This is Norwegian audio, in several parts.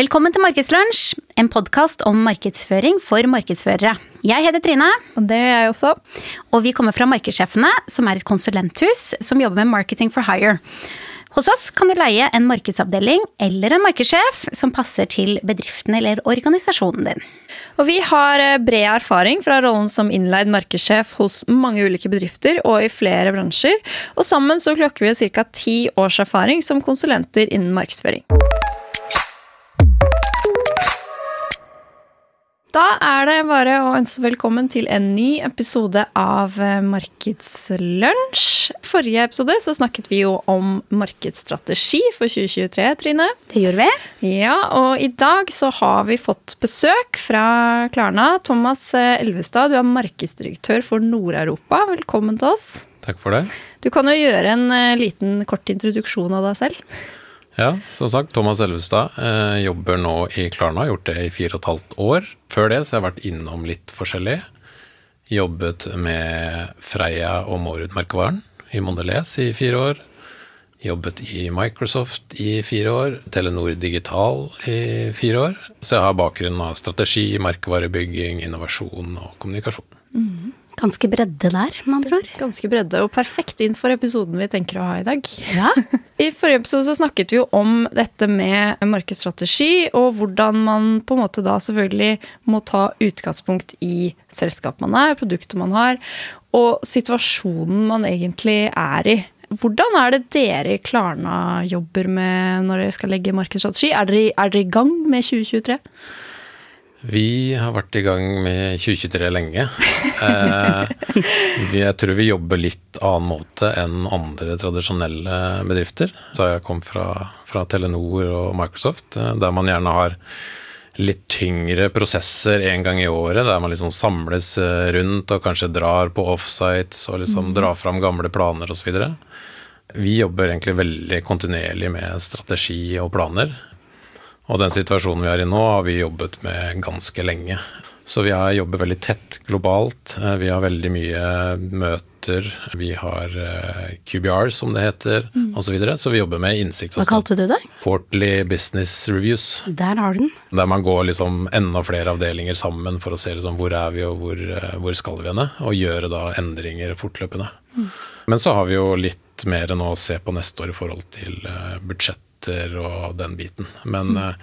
Velkommen til Markedslunsj, en podkast om markedsføring for markedsførere. Jeg heter Trine. Og det gjør jeg også. Og vi kommer fra Markedssjefene, som er et konsulenthus som jobber med marketing for hire. Hos oss kan du leie en markedsavdeling eller en markedssjef som passer til bedriften eller organisasjonen din. Og vi har eh, bred erfaring fra rollen som innleid markedssjef hos mange ulike bedrifter og i flere bransjer. Og sammen så klokker vi ca. ti års erfaring som konsulenter innen markedsføring. Da er det bare å ønske velkommen til en ny episode av eh, Markedslunsj. Forrige episode så snakket vi jo om markedsstrategi for 2023, Trine. Det gjorde vi. Ja, og i dag så har vi fått besøk fra Klarna. Thomas eh, Elvestad, du er markedsdirektør for Nord-Europa. Velkommen til oss. Takk for det. Du kan jo gjøre en eh, liten kort introduksjon av deg selv. Ja, som sagt, Thomas Elvestad eh, jobber nå i Klarna, gjort det i fire og et halvt år. Før det så har jeg vært innom litt forskjellig. Jobbet med Freia og Mårud-merkevaren i Mondelez i fire år. Jobbet i Microsoft i fire år. Telenor Digital i fire år. Så jeg har bakgrunn av strategi, merkevarebygging, innovasjon og kommunikasjon. Mm. Ganske bredde der, med andre ord. Ganske bredde, og perfekt inn for episoden vi tenker å ha i dag. Ja. I forrige episode så snakket vi jo om dette med markedsstrategi, og hvordan man på en måte da selvfølgelig må ta utgangspunkt i selskapet man er, produktet man har, og situasjonen man egentlig er i. Hvordan er det dere i Klarna jobber med når dere skal legge markedsstrategi? Er dere, er dere i gang med 2023? Vi har vært i gang med 2023 lenge. Eh, jeg tror vi jobber litt annen måte enn andre tradisjonelle bedrifter. Så jeg kom fra, fra Telenor og Microsoft, eh, der man gjerne har litt tyngre prosesser en gang i året, der man liksom samles eh, rundt og kanskje drar på offsites og liksom mm. drar fram gamle planer osv. Vi jobber egentlig veldig kontinuerlig med strategi og planer. Og den situasjonen vi er i nå, har vi jobbet med ganske lenge. Så vi har jobber veldig tett globalt. Eh, vi har veldig mye møter. Vi har eh, QBR, som det heter, mm. osv. Så, videre. så vi jobber med innsikt. Hva kalte du det? Portly Business Reviews. Der har du den. Der man går liksom enda flere avdelinger sammen for å se liksom hvor er vi og hvor, eh, hvor skal vi henne, og gjøre da endringer fortløpende. Mm. Men så har vi jo litt mer enn å se på neste år i forhold til budsjett prosjekter og den biten. Men mm.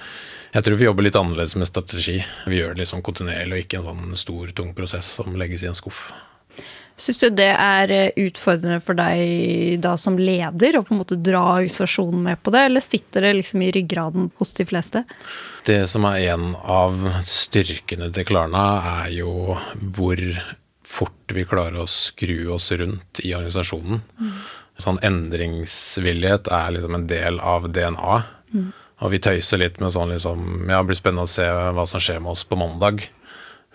jeg tror vi jobber litt annerledes med strategi. Vi gjør det liksom kontinuerlig og ikke en sånn stor, tung prosess som legges i en skuff. Syns du det er eh, utfordrende for deg da som leder å på en måte dra organisasjonen med på det, eller sitter det liksom i ryggraden hos de fleste? Det som er en av styrkene til Klarna, er jo hvor fort vi klarer å skru oss rundt i organisasjonen. Mm sånn endringsvillighet er liksom en del av DNA. Mm. Og vi tøyser litt med sånn liksom Ja, det blir spennende å se hva som skjer med oss på mandag.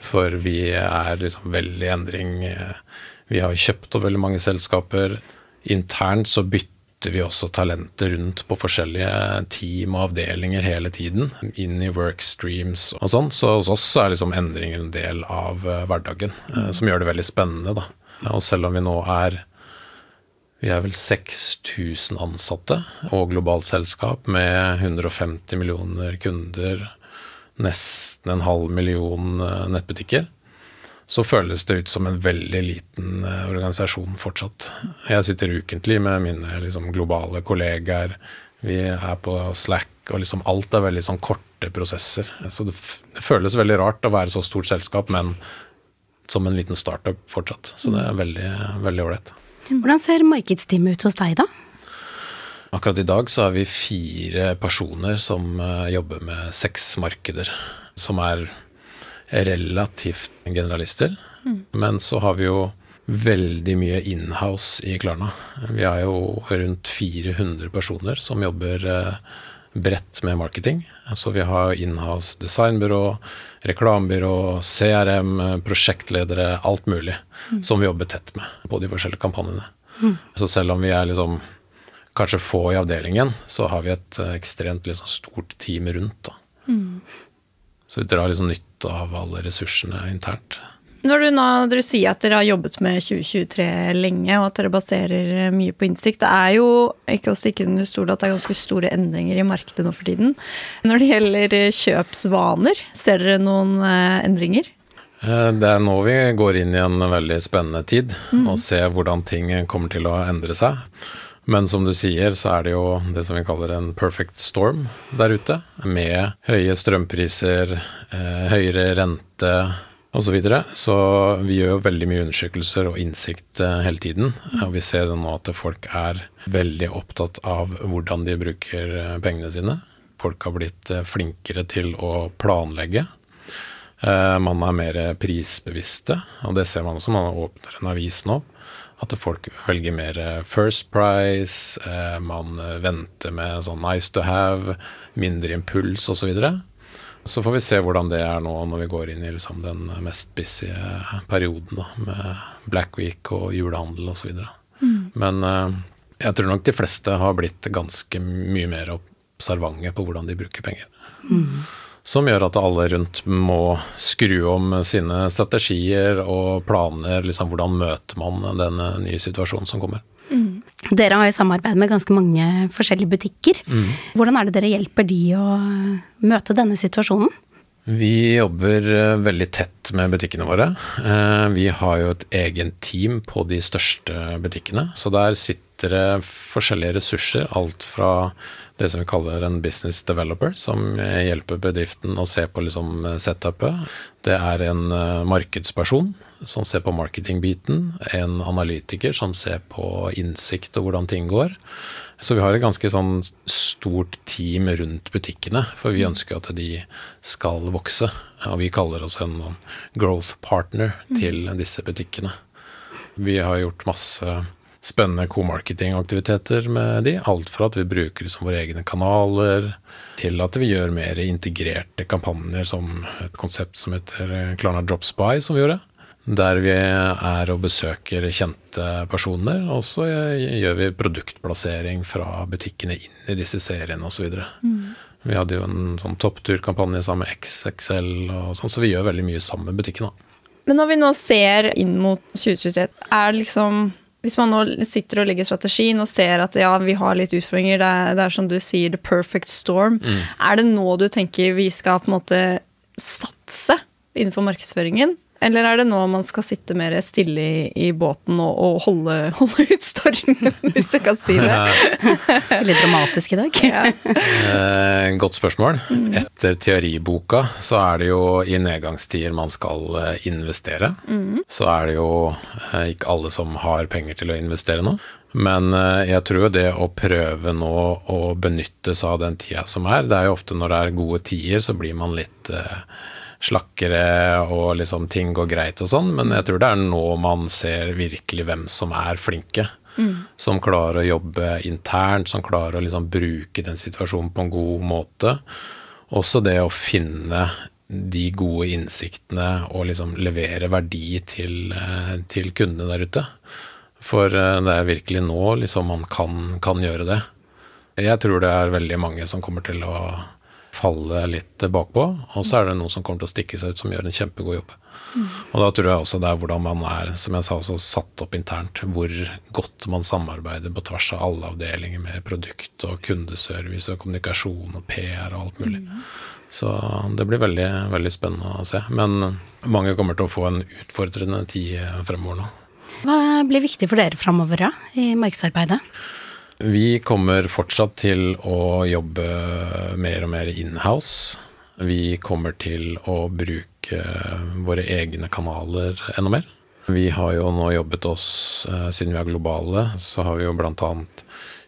For vi er liksom veldig i endring. Vi har kjøpt opp veldig mange selskaper. Internt så bytter vi også talenter rundt på forskjellige team og avdelinger hele tiden. Inn i workstreams og sånn. Så hos oss er liksom endringer en del av eh, hverdagen, mm. som gjør det veldig spennende, da. Og selv om vi nå er vi er vel 6000 ansatte og globalt selskap med 150 millioner kunder, nesten en halv million eh, nettbutikker. Så føles det ut som en veldig liten eh, organisasjon fortsatt. Jeg sitter ukentlig med mine liksom, globale kollegaer. Vi er på Slack, og liksom alt er veldig sånn korte prosesser. Så det, det føles veldig rart å være så stort selskap, men som en liten startup fortsatt. Så det er veldig, veldig ålreit. Hvordan ser markedsteamet ut hos deg, da? Akkurat i dag så har vi fire personer som eh, jobber med seks markeder. Som er relativt generalister. Mm. Men så har vi jo veldig mye inhouse i Klarna. Vi har jo rundt 400 personer som jobber eh, bredt med marketing. Så vi har inhouse designbyrå, reklamebyrå, CRM, prosjektledere, alt mulig mm. som vi jobber tett med på de forskjellige kampanjene. Mm. Så selv om vi er liksom kanskje få i avdelingen, så har vi et eh, ekstremt liksom, stort team rundt. Mm. Så vi drar liksom nytte av alle ressursene internt. Når du nå dere sier at dere har jobbet med 2023 lenge, og at dere baserer mye på innsikt, det er jo ikke å stikke under stol at det er ganske store endringer i markedet nå for tiden. Når det gjelder kjøpsvaner, ser dere noen eh, endringer? Eh, det er nå vi går inn i en veldig spennende tid, mm. og ser hvordan ting kommer til å endre seg. Men som du sier, så er det jo det som vi kaller en perfect storm der ute. Med høye strømpriser, eh, høyere rente osv. Så, videre. så vi gjør jo veldig mye undersøkelser og innsikt eh, hele tiden. Og vi ser nå at folk er veldig opptatt av hvordan de bruker eh, pengene sine. Folk har blitt eh, flinkere til å planlegge. Man er mer prisbevisste, og det ser man også man åpner en avis nå. At folk velger mer First Price, man venter med sånn nice to have, mindre impuls osv. Så får vi se hvordan det er nå når vi går inn i liksom den mest busy perioden da, med Black Week og julehandel osv. Mm. Men uh, jeg tror nok de fleste har blitt ganske mye mer observante på hvordan de bruker penger. Mm. Som gjør at alle rundt må skru om sine strategier og planer. Liksom, hvordan møter man den nye situasjonen som kommer. Dere har jo samarbeid med ganske mange forskjellige butikker. Mm. Hvordan er det dere hjelper de å møte denne situasjonen? Vi jobber eh, veldig tett med butikkene våre. Eh, vi har jo et egen team på de største butikkene. Så der sitter det forskjellige ressurser. Alt fra det som vi kaller en business developer, som hjelper bedriften å se på liksom setupet. Det er en eh, markedsperson som ser på marketingbiten, en analytiker som ser på innsikt og hvordan ting går. Så vi har et ganske sånn stort team rundt butikkene, for vi ønsker at de skal vokse. Og vi kaller oss en growth partner til disse butikkene. Vi har gjort masse spennende co-marketing-aktiviteter med de. Alt fra at vi bruker liksom våre egne kanaler, til at vi gjør mer integrerte kampanjer som et konsept som heter Klarna Drop Spy, som vi gjorde der vi er og besøker kjente personer. Og så gjør vi produktplassering fra butikkene inn i disse seriene osv. Mm. Vi hadde jo en sånn toppturkampanje sammen med XXL, og sånn, så vi gjør veldig mye sammen med butikkene. Men når vi nå ser inn mot 2023, er liksom hvis man nå sitter og legger strategien og ser at ja, vi har litt utfordringer, det er, det er som du sier, the perfect storm. Mm. Er det nå du tenker vi skal på en måte satse innenfor markedsføringen? Eller er det nå man skal sitte mer stille i, i båten og, og holde, holde, ut stormen, hvis jeg kan si det? Litt dramatisk i dag. Ja. Eh, godt spørsmål. Etter teoriboka så er det jo i nedgangstider man skal eh, investere. Mm. Så er det jo eh, ikke alle som har penger til å investere nå. Men jeg tror det å prøve nå å benytte seg av den tida som er Det er jo ofte når det er gode tider, så blir man litt eh, slakkere og liksom ting går greit og sånn, men jeg tror det er nå man ser virkelig hvem som er flinke. Mm. Som klarer å jobbe internt, som klarer å liksom bruke den situasjonen på en god måte. Også det å finne de gode innsiktene og liksom levere verdi til, eh, til kundene der ute. For eh, det er virkelig nå liksom man kan, kan gjøre det. Jeg tror det er veldig mange som kommer til å falle litt bakpå. Og så er det noen som kommer til å stikke seg ut, som gjør en kjempegod jobb. Mm. Og da tror jeg også det er hvordan man er, som jeg sa, også satt opp internt. Hvor godt man samarbeider på tvers av alle avdelinger med produkt og kundeservice og kommunikasjon og PR og alt mulig. Mm. Så det blir veldig, veldig spennende å se. Men mange kommer til å få en utfordrende tid fremover nå. Hva blir viktig for dere fremover da, i markedsarbeidet? Vi kommer fortsatt til å jobbe mer og mer inhouse. Vi kommer til å bruke våre egne kanaler enda mer. Vi har jo nå jobbet oss, eh, siden vi er globale, så har vi jo bl.a.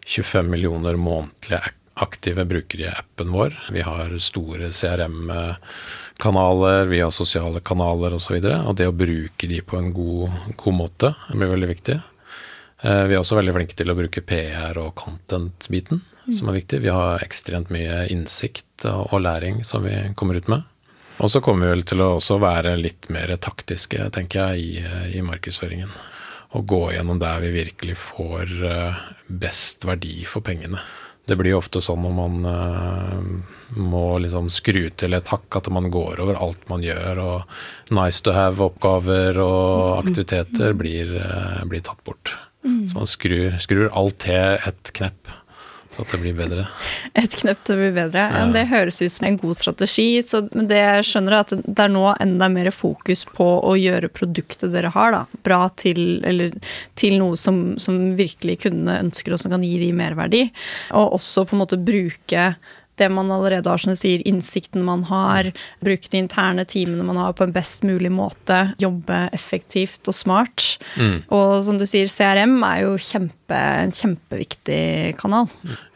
25 millioner månedlige aktive brukere i appen vår. Vi har store CRM-kanaler, vi har sosiale kanaler osv. Og, så og det å bruke de på en god, god måte blir veldig viktig. Eh, vi er også veldig flinke til å bruke PR og content-biten, mm. som er viktig. Vi har ekstremt mye innsikt og læring som vi kommer ut med. Og så kommer vi vel til å også være litt mer taktiske, tenker jeg, i, i markedsføringen. Og gå gjennom der vi virkelig får eh, best verdi for pengene. Det blir jo ofte sånn når man må liksom skru til et hakk at man går over alt man gjør, og nice to have-oppgaver og aktiviteter blir, blir tatt bort. Mm. Så man skrur, skrur alt til et knepp. Så at det blir bedre. Et knepp til å bli bedre. Ja. Det høres ut som en god strategi. Så, men det jeg skjønner at det er nå enda mer fokus på å gjøre produktet dere har, da, bra til, eller, til noe som, som virkelig kundene ønsker, og som kan gi de merverdi. Og også på en måte bruke det man allerede har, som du sier, innsikten man har, bruke de interne timene man har på en best mulig måte, jobbe effektivt og smart. Mm. Og som du sier, CRM er jo kjempe, en kjempeviktig kanal.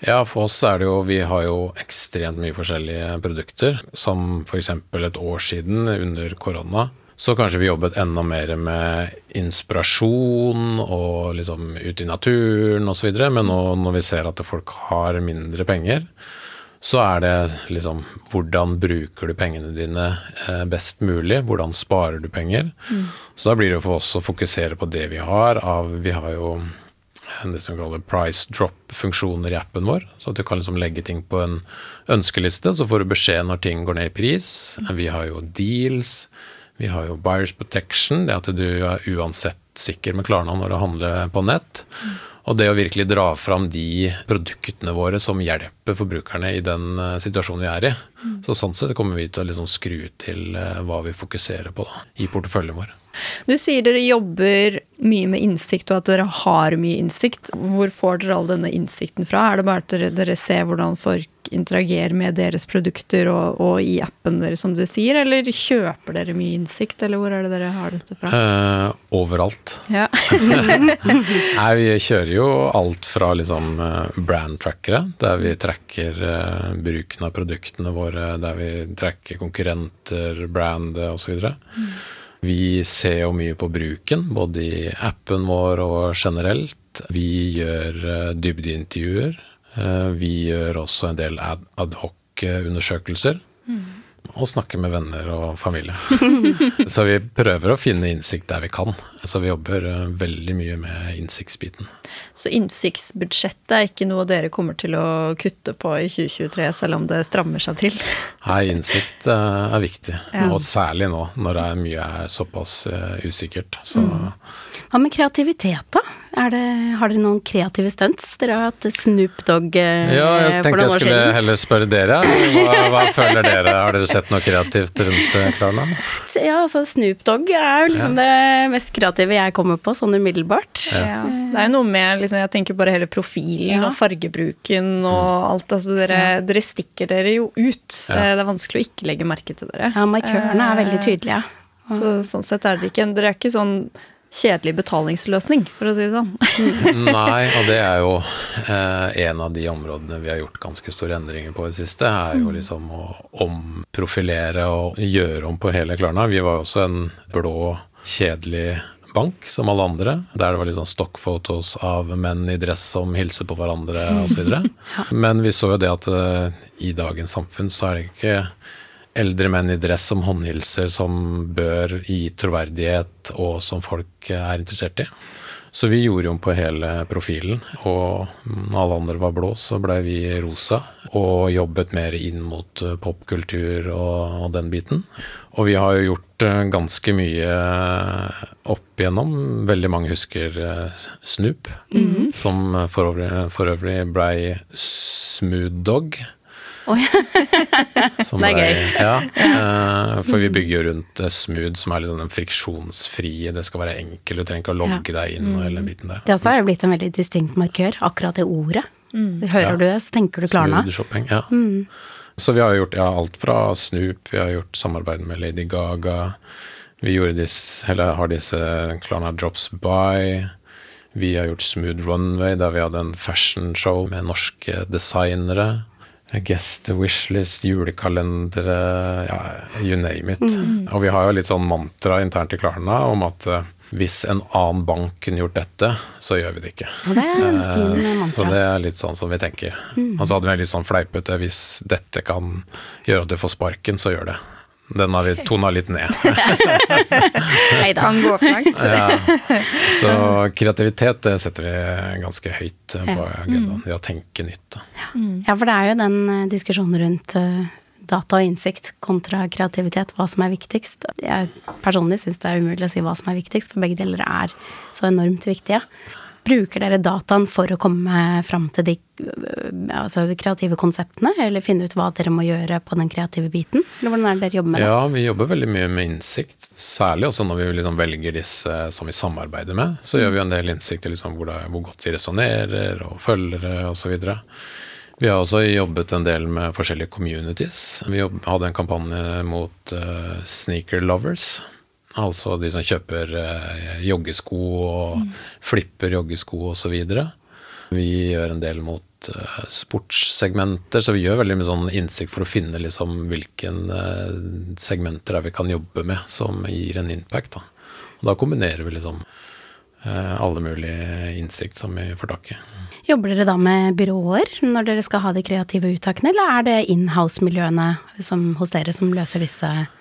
Ja, for oss er det jo Vi har jo ekstremt mye forskjellige produkter, som f.eks. et år siden under korona. Så kanskje vi jobbet enda mer med inspirasjon og liksom ute i naturen osv. Men nå når vi ser at folk har mindre penger, så er det liksom hvordan bruker du pengene dine eh, best mulig? Hvordan sparer du penger? Mm. Så da blir det for oss å fokusere på det vi har av Vi har jo det som kalles price drop-funksjoner i appen vår. Så at du kan liksom legge ting på en ønskeliste, så får du beskjed når ting går ned i pris. Vi har jo deals. Vi har jo buyers protection, det at du er uansett sikker med Klarna når du handler på nett. Mm. Og det å virkelig dra fram de produktene våre som hjelper forbrukerne i den uh, situasjonen vi er i. Mm. Så sånn sett kommer vi til å liksom skru til uh, hva vi fokuserer på da, i porteføljen vår. Du sier dere jobber mye med innsikt, og at dere har mye innsikt. Hvor får dere all denne innsikten fra? Er det bare at dere, dere ser hvordan folk interagerer med deres produkter og, og, i appen deres, som du sier, eller kjøper dere mye innsikt, eller hvor er det dere har dette fra? Uh, overalt. Ja. Nei, vi kjører jo alt fra liksom eh, brand-trackere, der vi tracker uh, bruken av produktene våre, der vi tracker konkurrenter, brand osv. Mm. Vi ser jo mye på bruken, både i appen vår og generelt. Vi gjør uh, dybdeintervjuer. Uh, vi gjør også en del ad adhoc-undersøkelser. Mm og snakke med venner og familie. så vi prøver å finne innsikt der vi kan. Så vi jobber eh, veldig mye med innsiktsbiten. Så innsiktsbudsjettet er ikke noe dere kommer til å kutte på i 2023, selv om det strammer seg til? Nei, innsikt eh, er viktig. Ja. Og særlig nå, når det er mye er såpass uh, usikkert. Så. Mm. Hva med kreativitet, da? Det, har dere noen kreative stunts? Dere har hatt Snoop Dogg eh, ja, jeg tenkte jeg skulle siden. heller spørre dere. Hva, hva, føler dere? Har dere sett noe kreativt rundt Klarland? Ja, altså Snoop Dogg er jo liksom ja. det mest kreative jeg kommer på, sånn umiddelbart. Ja. Det er jo noe med liksom, Jeg tenker bare hele profilen og fargebruken og mm. alt. Altså dere, dere, stikker dere jo ut. Eh, det er vanskelig å ikke legge merke til dere. Ja, markørene er veldig tydelige. Så, sånn sett er dere ikke Dere er ikke sånn kjedelig betalingsløsning, for å si det sånn. Nei, og det er jo eh, en av de områdene vi har gjort ganske store endringer på i det siste. Er jo mm. liksom å omprofilere og gjøre om på hele Klarna. Vi var jo også en blå, kjedelig bank som alle andre, der det var litt sånn stokkfotos av menn i dress som hilser på hverandre osv. ja. Men vi så jo det at eh, i dagens samfunn så er det ikke eldre menn i dress som håndhilser, som bør gi troverdighet, og som folk er interessert i. Så vi gjorde om på hele profilen, og når alle andre var blå, så blei vi rosa. Og jobbet mer inn mot eh, popkultur og, og, den biten. Og vi har jo gjort eh, ganske mye opp igjennom. Veldig mange husker uh, Snoop, mm -hmm. som for øvrig, for øvrig blei Smooth Dog. Oh, det er gøy. Ja, uh, for vi bygger rundt uh, smooth, som er litt sånn friksjonsfrie. Det skal være enkelt, du trenger ikke å logge deg inn og hele biten der. Det også har jo blitt en veldig distinkt markør, akkurat det ordet. Mm. Hører ja. du det, så tenker du Klarna. Smooth shopping, ja. Mm. Så vi har gjort ja, alt fra Snoop, vi har gjort samarbeid med Lady Gaga. Vi disse, har disse Klarna Drops By. Vi har gjort Smooth Runway, der vi hadde en fashion-show med norske designere. Guest wishlist, julekalendere, ja, you name it. Mm. Og vi har jo litt sånn mantra internt i Klarna om at uh, hvis en annen bank kunne gjort dette, så gjør vi det ikke. Det uh, så det er litt sånn som vi tenker. Mm. Og så hadde vi litt sånn fleipete hvis dette kan gjøre at du får sparken, så gjør det. Den har vi tona litt ned. Nei da. Kan gå langt. Ja. Så kreativitet det setter vi ganske høyt på agendaen. Det å tenke nytt. Ja, for det er jo den eh, diskusjonen rundt eh, data og innsikt kontra kreativitet, hva som er viktigst. Jeg personlig syns det er umulig å si hva som er viktigst, for begge deler er så enormt viktige. Bruker dere dataen for å komme fram til de øh, altså, kreative konseptene, eller finne ut hva dere må gjøre på den kreative biten? Eller hvordan er det dere jobber med det? Ja, vi jobber veldig mye med innsikt. Særlig også når vi liksom velger disse som vi samarbeider med. Så gjør vi en del innsikt i liksom hvor, det, hvor godt de resonnerer, og følgere osv. Vi har også jobbet en del med forskjellige communities. Vi hadde en kampanje mot uh, sneaker lovers. Altså de som kjøper uh, joggesko og flipper joggesko osv. Vi gjør en del mot uh, sportssegmenter, så vi gjør veldig mye sånn innsikt for å finne liksom hvilke uh, segmenter er vi kan jobbe med som gir en impact. Da, og da kombinerer vi liksom alle mulige innsikt som vi får tak i. Jobber dere da med byråer når dere skal ha de kreative uttakene, eller er det inhouse-miljøene hos dere som løser disse takene?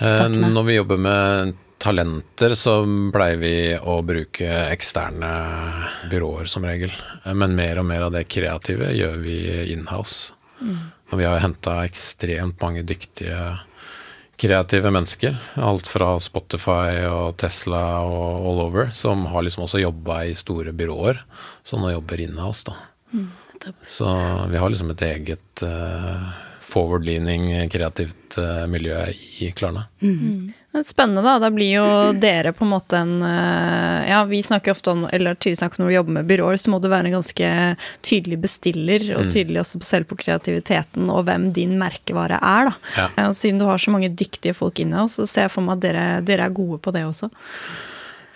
Når vi jobber med talenter, så pleier vi å bruke eksterne byråer som regel. Men mer og mer av det kreative gjør vi inhouse. Mm. Og vi har henta ekstremt mange dyktige kreative mennesker. Alt fra Spotify og Tesla og all over, som har liksom også jobba i store byråer, som nå jobber inhouse, da. Mm. Så vi har liksom et eget uh, forward-leaning, kreativt uh, miljø i Klarna. Mm. Spennende, da. Da blir jo dere på en måte en Ja, vi snakker ofte om eller tidligere snakket om når du jobber med byråer, så må du være en ganske tydelig bestiller, og tydelig også selv på kreativiteten og hvem din merkevare er, da. Ja. Og siden du har så mange dyktige folk inne, så ser jeg for meg at dere, dere er gode på det også.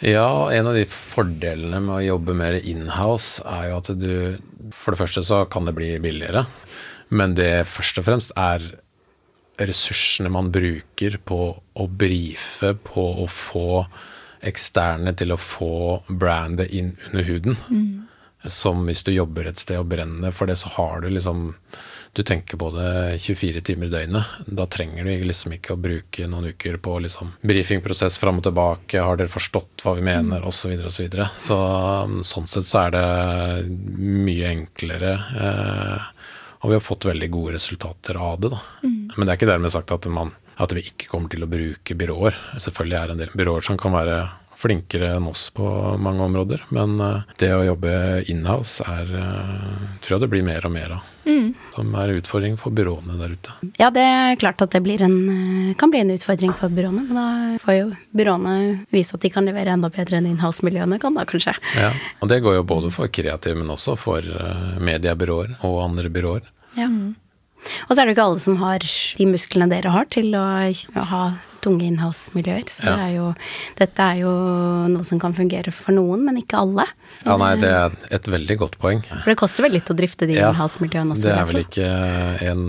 Ja, en av de fordelene med å jobbe mer inhouse er jo at du For det første så kan det bli billigere, men det først og fremst er ressursene man bruker på å brife, på å få eksterne til å få brandet inn under huden. Mm. Som hvis du jobber et sted og brenner for det, så har du liksom Du tenker på det 24 timer i døgnet. Da trenger du liksom ikke å bruke noen uker på liksom brifingprosess fram og tilbake. Har dere forstått hva vi mener, mm. osv., osv. Så, videre, og så, så sånn sett så er det mye enklere. Eh, og vi har fått veldig gode resultater av det. Da. Mm. Men det er ikke dermed sagt at, man, at, vi ikke kommer til å bruke byråer. Selvfølgelig er det en del byråer som kan være flinkere enn oss på mange områder. Men uh, det å jobbe inhouse er uh, tror jeg det blir mer og mer av. Mm. Som er en utfordring for byråene der ute. Ja, det er klart at det en, eh, kan bli en utfordring for byråene. Men da får jo byråene vise at de kan levere enda bedre enn inhouse-miljøene kan da, kanskje. Ja, og det går jo både for kreative, men også for mediebyråer og andre byråer. Ja. Og så er det jo ikke alle som har de musklene dere har til å ha tunge innhouse-miljøer. Så ja. det er jo, dette er jo noe som kan fungere for noen, men ikke alle. Ja, nei, det er et veldig godt poeng. For det koster vel litt å drifte de ja, innhouse-miljøene også? Det er vel ikke en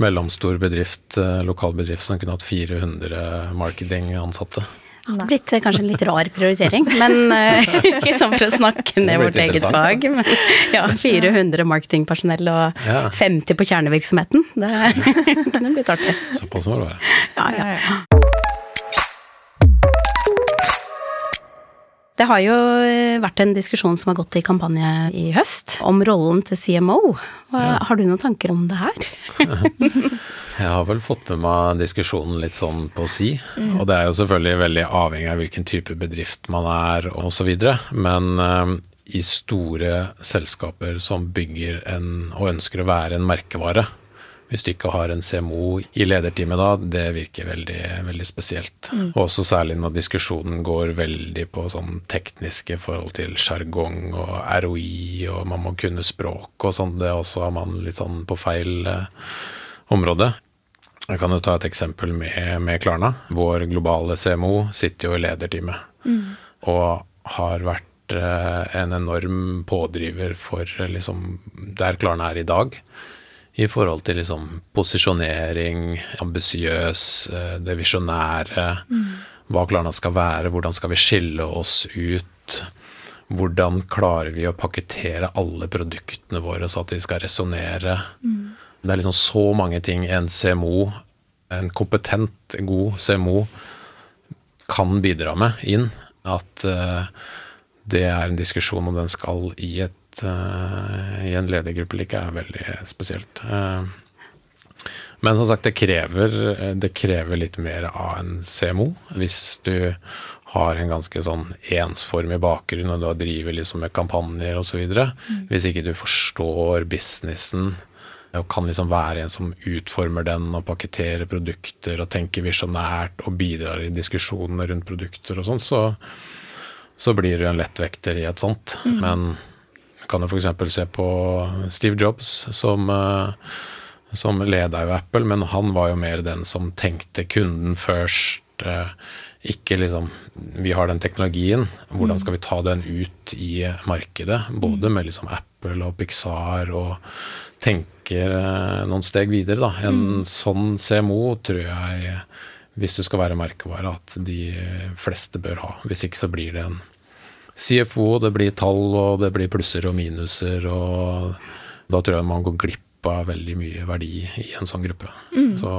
mellomstor bedrift, eh, lokalbedrift, som kunne hatt 400 marketingansatte. Det har blitt kanskje en litt rar prioritering, men uh, ikke sånn for å snakke ned vårt eget fag. Men ja, 400 marketingpersonell og ja. 50 på kjernevirksomheten. Det kunne blitt artig. Såpass var det. Ja, ja. Det har jo vært en diskusjon som har gått i kampanje i høst, om rollen til CMO. Ja. Har du noen tanker om det her? jeg har vel fått med meg diskusjonen litt sånn på si. Mm. Og det er jo selvfølgelig veldig avhengig av hvilken type bedrift man er osv. Men uh, i store selskaper som bygger en, og ønsker å være en merkevare, hvis du ikke har en CMO i lederteamet da, det virker veldig, veldig spesielt. Mm. Og også særlig når diskusjonen går veldig på sånn tekniske forhold til sjargong og ROI, og man må kunne språk og sånn. Det også har man litt sånn på feil eh, område. Jeg kan jo ta et eksempel med, med Klarna. Vår globale CMO sitter jo i lederteamet. Mm. Og har vært eh, en enorm pådriver for eh, liksom, der Klarna er i dag i forhold til liksom posisjonering, ambisiøs, eh, det visjonære. Mm. Hva Klarna skal være, hvordan skal vi skille oss ut? Hvordan klarer vi å pakkettere alle produktene våre så at de skal resonnere? Mm. Det er liksom så mange ting en CMO en kompetent, god CMO kan bidra med inn. At uh, det er en diskusjon om den skal i, et, uh, i en ledergruppe eller ikke, er veldig spesielt. Uh, men som sagt, det krever, det krever litt mer av en CMO. Hvis du har en ganske sånn ensformig bakgrunn, og du driver liksom med kampanjer osv. Mm. Hvis ikke du forstår businessen og kan liksom være en som utformer den og pakketterer produkter og tenker visjonært og bidrar i diskusjonene rundt produkter og sånn, så, så, blir du en lettvekter i et sånt. Mm. Men du kan jo f.eks. se på Steve Jobs, som, eh, som leda jo Apple, men han var jo mer den som tenkte kunden først. Eh, ikke liksom Vi har den teknologien, hvordan skal vi ta den ut i markedet? Både med liksom Apple og Pixar og tenker eh, noen steg videre, da. En mm. sånn CMO tror jeg, hvis du skal være merkevare, at de fleste bør ha. Hvis ikke så blir det en CFO, det blir tall, og det blir plusser og minuser, og da tror jeg man går glipp av veldig mye verdi i en sånn gruppe. Mm. Så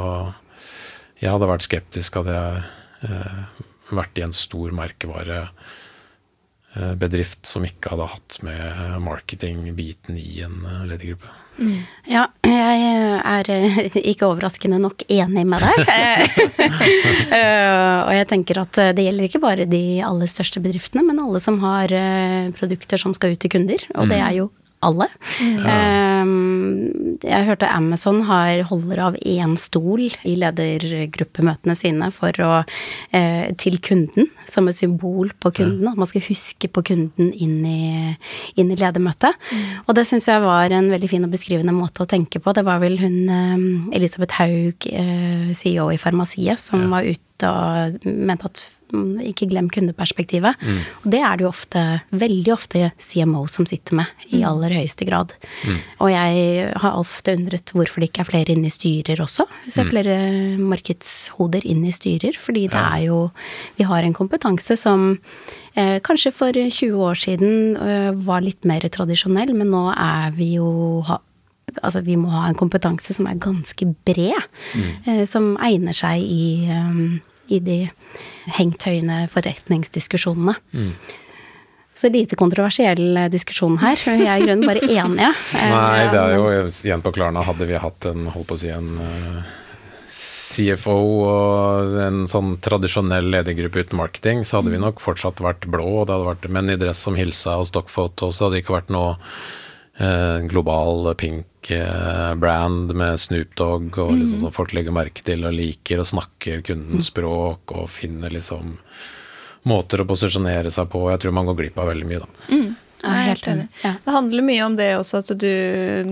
jeg hadde vært skeptisk hadde jeg eh, vært i en stor merkevare bedrift som ikke hadde hatt med marketing-biten i en eh, ledergruppe. Mm. Ja, jeg er eh, ikke overraskende nok enig med deg. og jeg tenker at det gjelder ikke bare de aller største bedriftene, men alle som har produkter som skal ut til kunder. Og det mm. er jo alle. Ja. Ehm, jeg hørte Amazon har, holder av én stol i ledergruppemøtene sine for å, eh, til kunden, som et symbol på kunden. At man skal huske på kunden inn i, inn i ledermøtet. Mm. Og det syns jeg var en veldig fin og beskrivende måte å tenke på. Det var vel hun ehm, Elisabeth Haug, eh, CEO i Farmasiet, som ja. var ute og mente at Mm, ikke glem kundeperspektivet. Mm. Og det er det jo ofte, veldig ofte CMO som sitter med, i mm. aller høyeste grad. Mm. Og jeg har ofte undret hvorfor det ikke er flere inne i styrer også. Vi ser mm. flere markedshoder inn i styrer, fordi det er jo Vi har en kompetanse som eh, kanskje for 20 år siden eh, var litt mer tradisjonell, men nå er vi jo ha, Altså, vi må ha en kompetanse som er ganske bred, mm. eh, som egner seg i um, i de hengtøyende forretningsdiskusjonene. Mm. Så lite kontroversiell diskusjon her. Vi er i grunnen bare enige. Nei, det er jo igjen på Klarna hadde vi hatt en, holdt på å si, en uh, CFO og en sånn tradisjonell ledergruppe uten marketing, så hadde vi nok fortsatt vært blå. og Det hadde vært menn i dress som hilsa og stockfoto, så hadde det ikke vært noe eh, global pink brand med Snoop Dogg, og liksom mm. sånn folk legger merke til og liker og snakker kundens språk og finner liksom måter å posisjonere seg på. Jeg tror man går glipp av veldig mye, da. Mm. Jeg er helt enig. Ja. Det handler mye om det også, at du,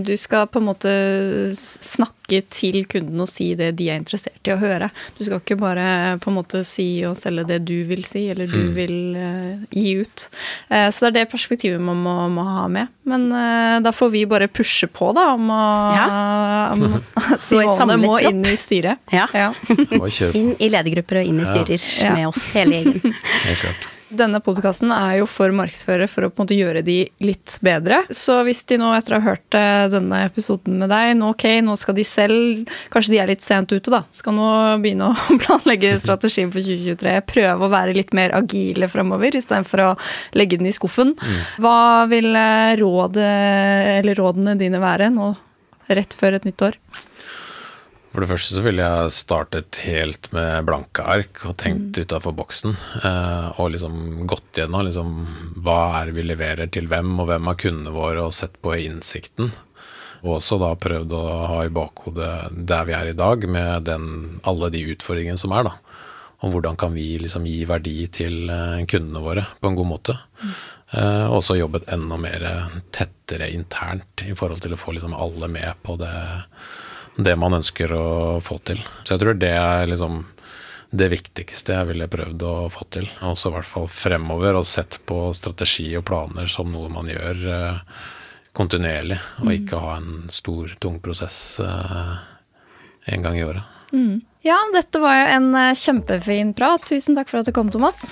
du, skal på en måte snakke til kunden og si det de er interessert i å høre. Du skal ikke bare på en måte si og selge det du vil si, eller du mm. vil uh, gi ut. Uh, så det er det perspektivet man må, må ha med. Men uh, da får vi bare pushe på, da, om å ja. um, Simone må inn i styret. Ja. ja. inn i ledergrupper og inn i styrer med oss hele gjengen. Helt klart. Denne podkasten er jo for markedsførere for å på en måte gjøre de litt bedre. Så hvis de nå etter å ha hørt eh, denne episoden med deg, nå ok, nå skal de selv Kanskje de er litt sent ute, da. Skal nå begynne å planlegge strategien for 2023. Prøve å være litt mer agile framover istedenfor å legge den i skuffen. Mm. Hva vil eh, rådet, eller rådene dine være nå rett før et nytt år? For det første så ville jeg startet helt med blanke ark og tenkt mm. utafor boksen. Eh, og liksom gått gjennom liksom, hva er det vi leverer til hvem, og hvem er kundene våre, og sett på innsikten. Og også da prøvd å ha i bakhodet der vi er i dag, med den, alle de utfordringene som er, da. Og hvordan kan vi liksom gi verdi til eh, kundene våre på en god måte. Mm. Eh, og også jobbet enda mer tettere internt i forhold til å få liksom alle med på det det man ønsker å få til. Så jeg tror det er liksom det viktigste jeg ville prøvd å få til. Også i hvert fall fremover, og sett på strategi og planer som noe man gjør eh, kontinuerlig, og mm. ikke ha en stor, tung prosess eh, en gang i året. Mm. Ja, dette var jo en eh, kjempefin prat. Tusen takk for at du kom, Thomas.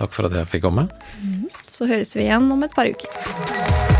Takk for at jeg fikk komme. Mm. Så høres vi igjen om et par uker.